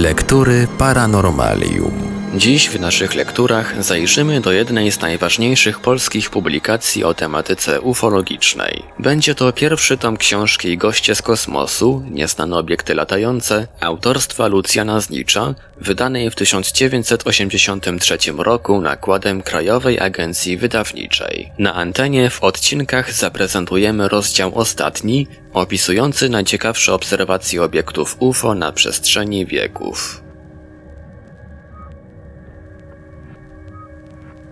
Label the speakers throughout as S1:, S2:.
S1: Lektury Paranormalium.
S2: Dziś w naszych lekturach zajrzymy do jednej z najważniejszych polskich publikacji o tematyce ufologicznej. Będzie to pierwszy tom książki Goście z kosmosu, nieznane obiekty latające, autorstwa Lucjana Znicza, wydanej w 1983 roku nakładem Krajowej Agencji Wydawniczej. Na antenie w odcinkach zaprezentujemy rozdział ostatni, opisujący najciekawsze obserwacje obiektów UFO na przestrzeni wieków.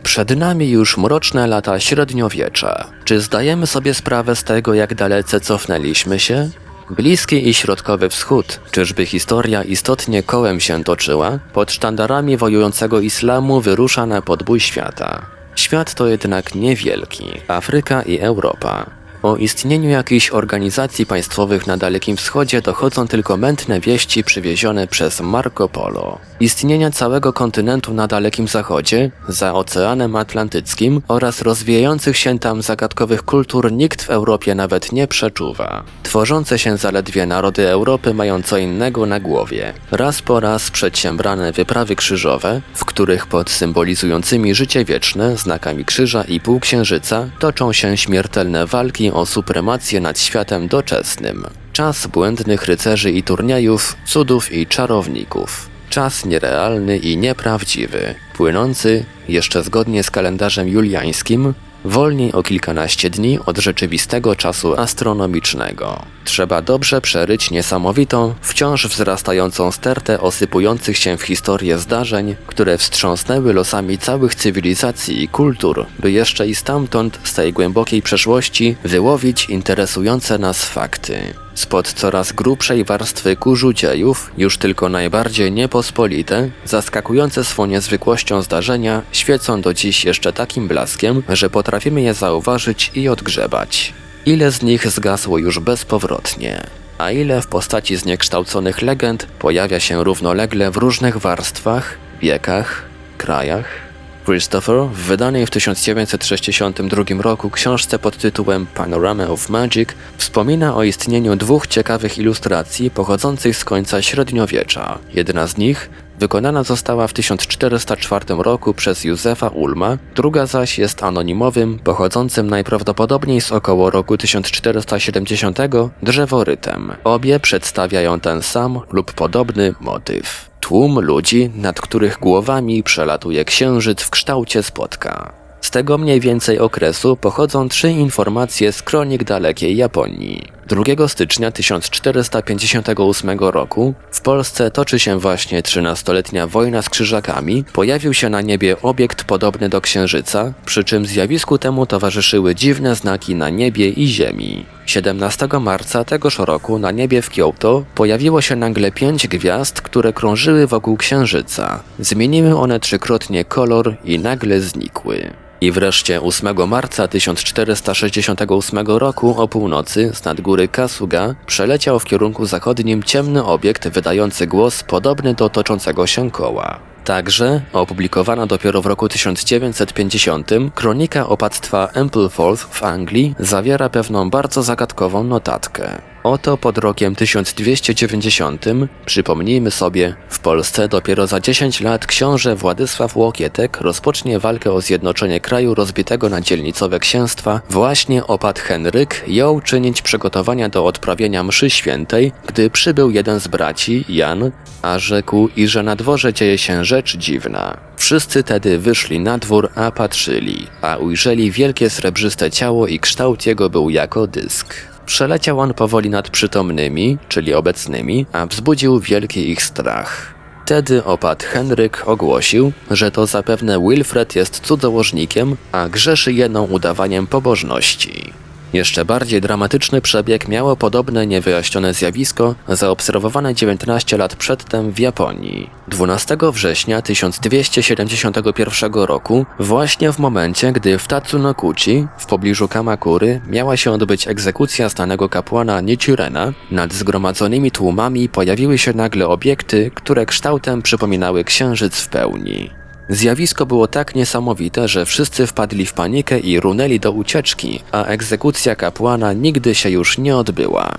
S2: Przed nami już mroczne lata średniowiecza. Czy zdajemy sobie sprawę z tego, jak dalece cofnęliśmy się? Bliski i Środkowy Wschód, czyżby historia istotnie kołem się toczyła? Pod sztandarami wojującego islamu wyrusza na podbój świata. Świat to jednak niewielki, Afryka i Europa. O istnieniu jakichś organizacji państwowych na Dalekim Wschodzie dochodzą tylko mętne wieści przywiezione przez Marco Polo. Istnienia całego kontynentu na Dalekim Zachodzie, za Oceanem Atlantyckim oraz rozwijających się tam zagadkowych kultur nikt w Europie nawet nie przeczuwa. Tworzące się zaledwie narody Europy mają co innego na głowie. Raz po raz przedsiębrane wyprawy krzyżowe, w których pod symbolizującymi życie wieczne znakami krzyża i półksiężyca toczą się śmiertelne walki o supremację nad światem doczesnym. Czas błędnych rycerzy i turniejów, cudów i czarowników. Czas nierealny i nieprawdziwy, płynący, jeszcze zgodnie z kalendarzem juliańskim, wolniej o kilkanaście dni od rzeczywistego czasu astronomicznego. Trzeba dobrze przeryć niesamowitą, wciąż wzrastającą stertę osypujących się w historię zdarzeń, które wstrząsnęły losami całych cywilizacji i kultur, by jeszcze i stamtąd, z tej głębokiej przeszłości, wyłowić interesujące nas fakty. Spod coraz grubszej warstwy kurzu dziejów, już tylko najbardziej niepospolite, zaskakujące swą niezwykłością zdarzenia, świecą do dziś jeszcze takim blaskiem, że potrafimy je zauważyć i odgrzebać. Ile z nich zgasło już bezpowrotnie, a ile w postaci zniekształconych legend pojawia się równolegle w różnych warstwach, wiekach, krajach? Christopher w wydanej w 1962 roku książce pod tytułem Panorama of Magic wspomina o istnieniu dwóch ciekawych ilustracji pochodzących z końca średniowiecza. Jedna z nich wykonana została w 1404 roku przez Józefa Ulma, druga zaś jest anonimowym, pochodzącym najprawdopodobniej z około roku 1470 drzeworytem. Obie przedstawiają ten sam lub podobny motyw. Tłum ludzi, nad których głowami przelatuje księżyc w kształcie spotka. Z tego mniej więcej okresu pochodzą trzy informacje z kronik dalekiej Japonii. 2 stycznia 1458 roku w Polsce toczy się właśnie 13-letnia wojna z krzyżakami. Pojawił się na niebie obiekt podobny do księżyca, przy czym zjawisku temu towarzyszyły dziwne znaki na niebie i ziemi. 17 marca tegoż roku na niebie w Kyoto pojawiło się nagle pięć gwiazd, które krążyły wokół księżyca. Zmieniły one trzykrotnie kolor i nagle znikły. I wreszcie 8 marca 1468 roku o północy z nad góry Kasuga przeleciał w kierunku zachodnim ciemny obiekt wydający głos podobny do toczącego się koła. Także opublikowana dopiero w roku 1950 kronika opactwa Ampleforth w Anglii zawiera pewną bardzo zagadkową notatkę. Oto pod rokiem 1290, przypomnijmy sobie, w Polsce dopiero za 10 lat książę Władysław Łokietek rozpocznie walkę o zjednoczenie kraju rozbitego na dzielnicowe księstwa. Właśnie opat Henryk jął czynić przygotowania do odprawienia mszy świętej, gdy przybył jeden z braci, Jan, a rzekł, i że na dworze dzieje się rzecz dziwna. Wszyscy tedy wyszli na dwór, a patrzyli, a ujrzeli wielkie srebrzyste ciało i kształt jego był jako dysk. Przeleciał on powoli nad przytomnymi, czyli obecnymi, a wzbudził wielki ich strach. Wtedy opat Henryk ogłosił, że to zapewne Wilfred jest cudzołożnikiem, a grzeszy jedną udawaniem pobożności. Jeszcze bardziej dramatyczny przebieg miało podobne niewyjaśnione zjawisko zaobserwowane 19 lat przedtem w Japonii. 12 września 1271 roku, właśnie w momencie, gdy w Tatsunokuchi, w pobliżu Kamakury, miała się odbyć egzekucja znanego kapłana Nichirena, nad zgromadzonymi tłumami pojawiły się nagle obiekty, które kształtem przypominały księżyc w pełni. Zjawisko było tak niesamowite, że wszyscy wpadli w panikę i runęli do ucieczki, a egzekucja kapłana nigdy się już nie odbyła.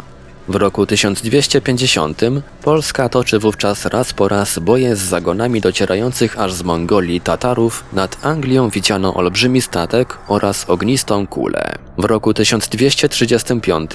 S2: W roku 1250 Polska toczy wówczas raz po raz boje z zagonami docierających aż z Mongolii Tatarów. Nad Anglią widziano olbrzymi statek oraz ognistą kulę. W roku 1235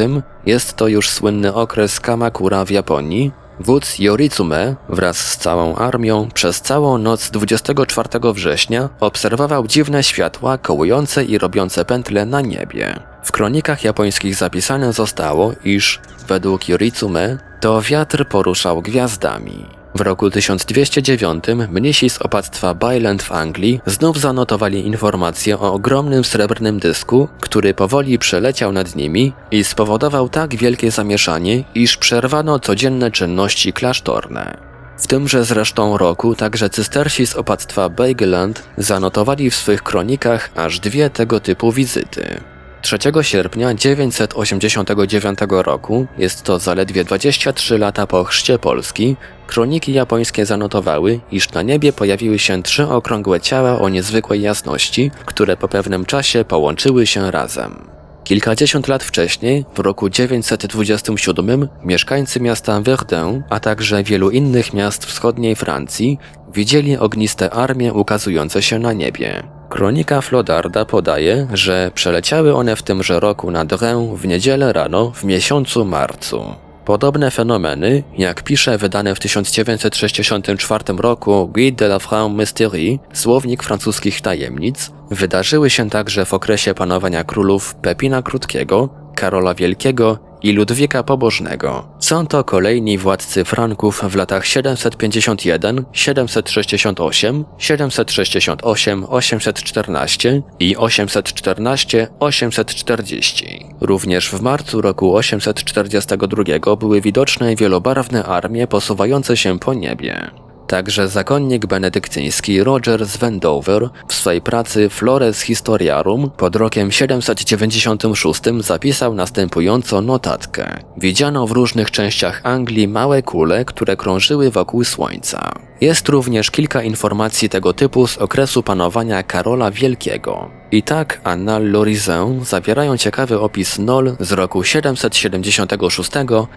S2: jest to już słynny okres Kamakura w Japonii, Wódz Yoritsume wraz z całą armią przez całą noc 24 września obserwował dziwne światła kołujące i robiące pętle na niebie. W kronikach japońskich zapisane zostało, iż według Yoritsume to wiatr poruszał gwiazdami. W roku 1209 mnisi z opactwa Byland w Anglii znów zanotowali informację o ogromnym srebrnym dysku, który powoli przeleciał nad nimi i spowodował tak wielkie zamieszanie, iż przerwano codzienne czynności klasztorne. W tymże zresztą roku także cystersi z opactwa Bageland zanotowali w swych kronikach aż dwie tego typu wizyty. 3 sierpnia 989 roku, jest to zaledwie 23 lata po chrzcie Polski, kroniki japońskie zanotowały, iż na niebie pojawiły się trzy okrągłe ciała o niezwykłej jasności, które po pewnym czasie połączyły się razem. Kilkadziesiąt lat wcześniej, w roku 927, mieszkańcy miasta Verdun, a także wielu innych miast wschodniej Francji, widzieli ogniste armie ukazujące się na niebie. Kronika Flodarda podaje, że przeleciały one w tymże roku nad Rę w niedzielę rano w miesiącu marcu. Podobne fenomeny, jak pisze wydane w 1964 roku Guide de la France Mysterie, słownik francuskich tajemnic, wydarzyły się także w okresie panowania królów Pepina Krótkiego, Karola Wielkiego i Ludwika Pobożnego. Są to kolejni władcy Franków w latach 751, 768, 768, 814 i 814, 840. Również w marcu roku 842 były widoczne wielobarwne armie posuwające się po niebie. Także zakonnik benedyktyński Roger z Wendover w swej pracy Flores Historiarum pod rokiem 796 zapisał następującą notatkę. Widziano w różnych częściach Anglii małe kule, które krążyły wokół Słońca. Jest również kilka informacji tego typu z okresu panowania Karola Wielkiego. I tak Annales Lorizin zawierają ciekawy opis Nol z roku 776,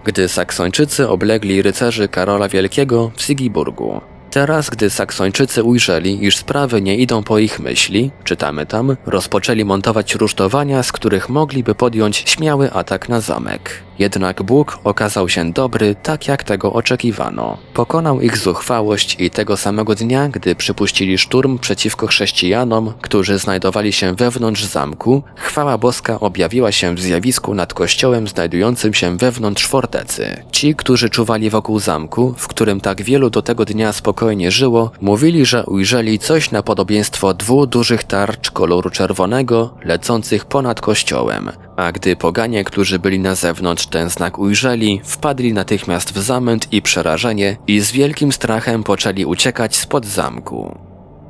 S2: gdy Saksończycy oblegli rycerzy Karola Wielkiego w Sigiburgu. Teraz, gdy Saksończycy ujrzeli, iż sprawy nie idą po ich myśli, czytamy tam, rozpoczęli montować rusztowania, z których mogliby podjąć śmiały atak na zamek. Jednak Bóg okazał się dobry, tak jak tego oczekiwano. Pokonał ich zuchwałość i tego samego dnia, gdy przypuścili szturm przeciwko chrześcijanom, którzy znajdowali się wewnątrz zamku, chwała boska objawiła się w zjawisku nad kościołem znajdującym się wewnątrz fortecy. Ci, którzy czuwali wokół zamku, w którym tak wielu do tego dnia spokojnie żyło, mówili, że ujrzeli coś na podobieństwo dwóch dużych tarcz koloru czerwonego, lecących ponad kościołem. A gdy poganie, którzy byli na zewnątrz ten znak ujrzeli, wpadli natychmiast w zamęt i przerażenie i z wielkim strachem poczęli uciekać spod zamku.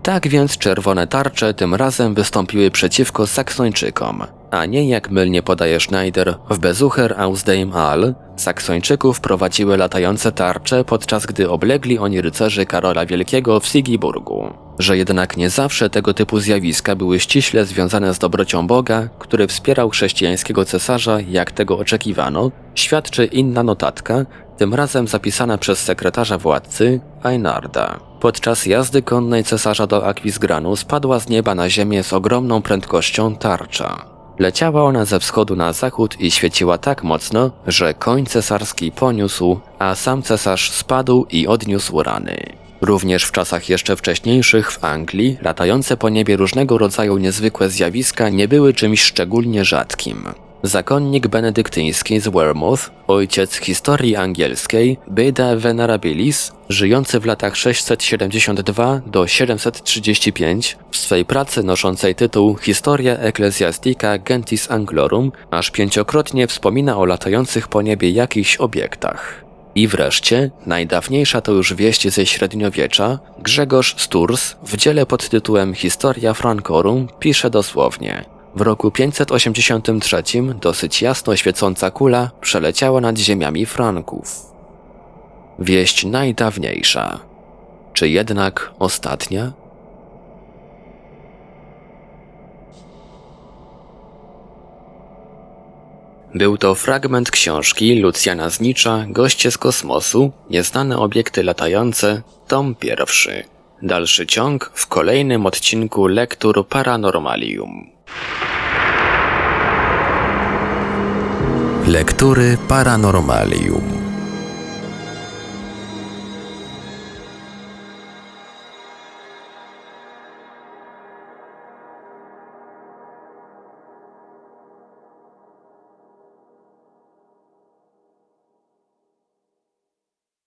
S2: Tak więc czerwone tarcze tym razem wystąpiły przeciwko Saksończykom, a nie jak mylnie podaje Schneider w Besucher aus dem All, Saksończyków prowadziły latające tarcze, podczas gdy oblegli oni rycerzy Karola Wielkiego w Sigiburgu. Że jednak nie zawsze tego typu zjawiska były ściśle związane z dobrocią Boga, który wspierał chrześcijańskiego cesarza, jak tego oczekiwano, świadczy inna notatka, tym razem zapisana przez sekretarza władcy Einarda. Podczas jazdy konnej cesarza do Akwizgranu spadła z nieba na ziemię z ogromną prędkością tarcza. Leciała ona ze wschodu na zachód i świeciła tak mocno, że koń cesarski poniósł, a sam cesarz spadł i odniósł rany. Również w czasach jeszcze wcześniejszych w Anglii latające po niebie różnego rodzaju niezwykłe zjawiska nie były czymś szczególnie rzadkim. Zakonnik benedyktyński z Wearmouth, ojciec historii angielskiej, Beda Venerabilis, żyjący w latach 672 do 735, w swej pracy noszącej tytuł Historia Ecclesiastica Gentis Anglorum, aż pięciokrotnie wspomina o latających po niebie jakichś obiektach. I wreszcie, najdawniejsza to już wieść ze średniowiecza, Grzegorz Sturz w dziele pod tytułem Historia Francorum pisze dosłownie – w roku 583 dosyć jasno świecąca kula przeleciała nad ziemiami Franków. Wieść najdawniejsza, czy jednak ostatnia? Był to fragment książki Lucjana Znicza Goście z kosmosu, nieznane obiekty latające, tom pierwszy. Dalszy ciąg w kolejnym odcinku Lektur Paranormalium.
S1: Lektury Paranormalium.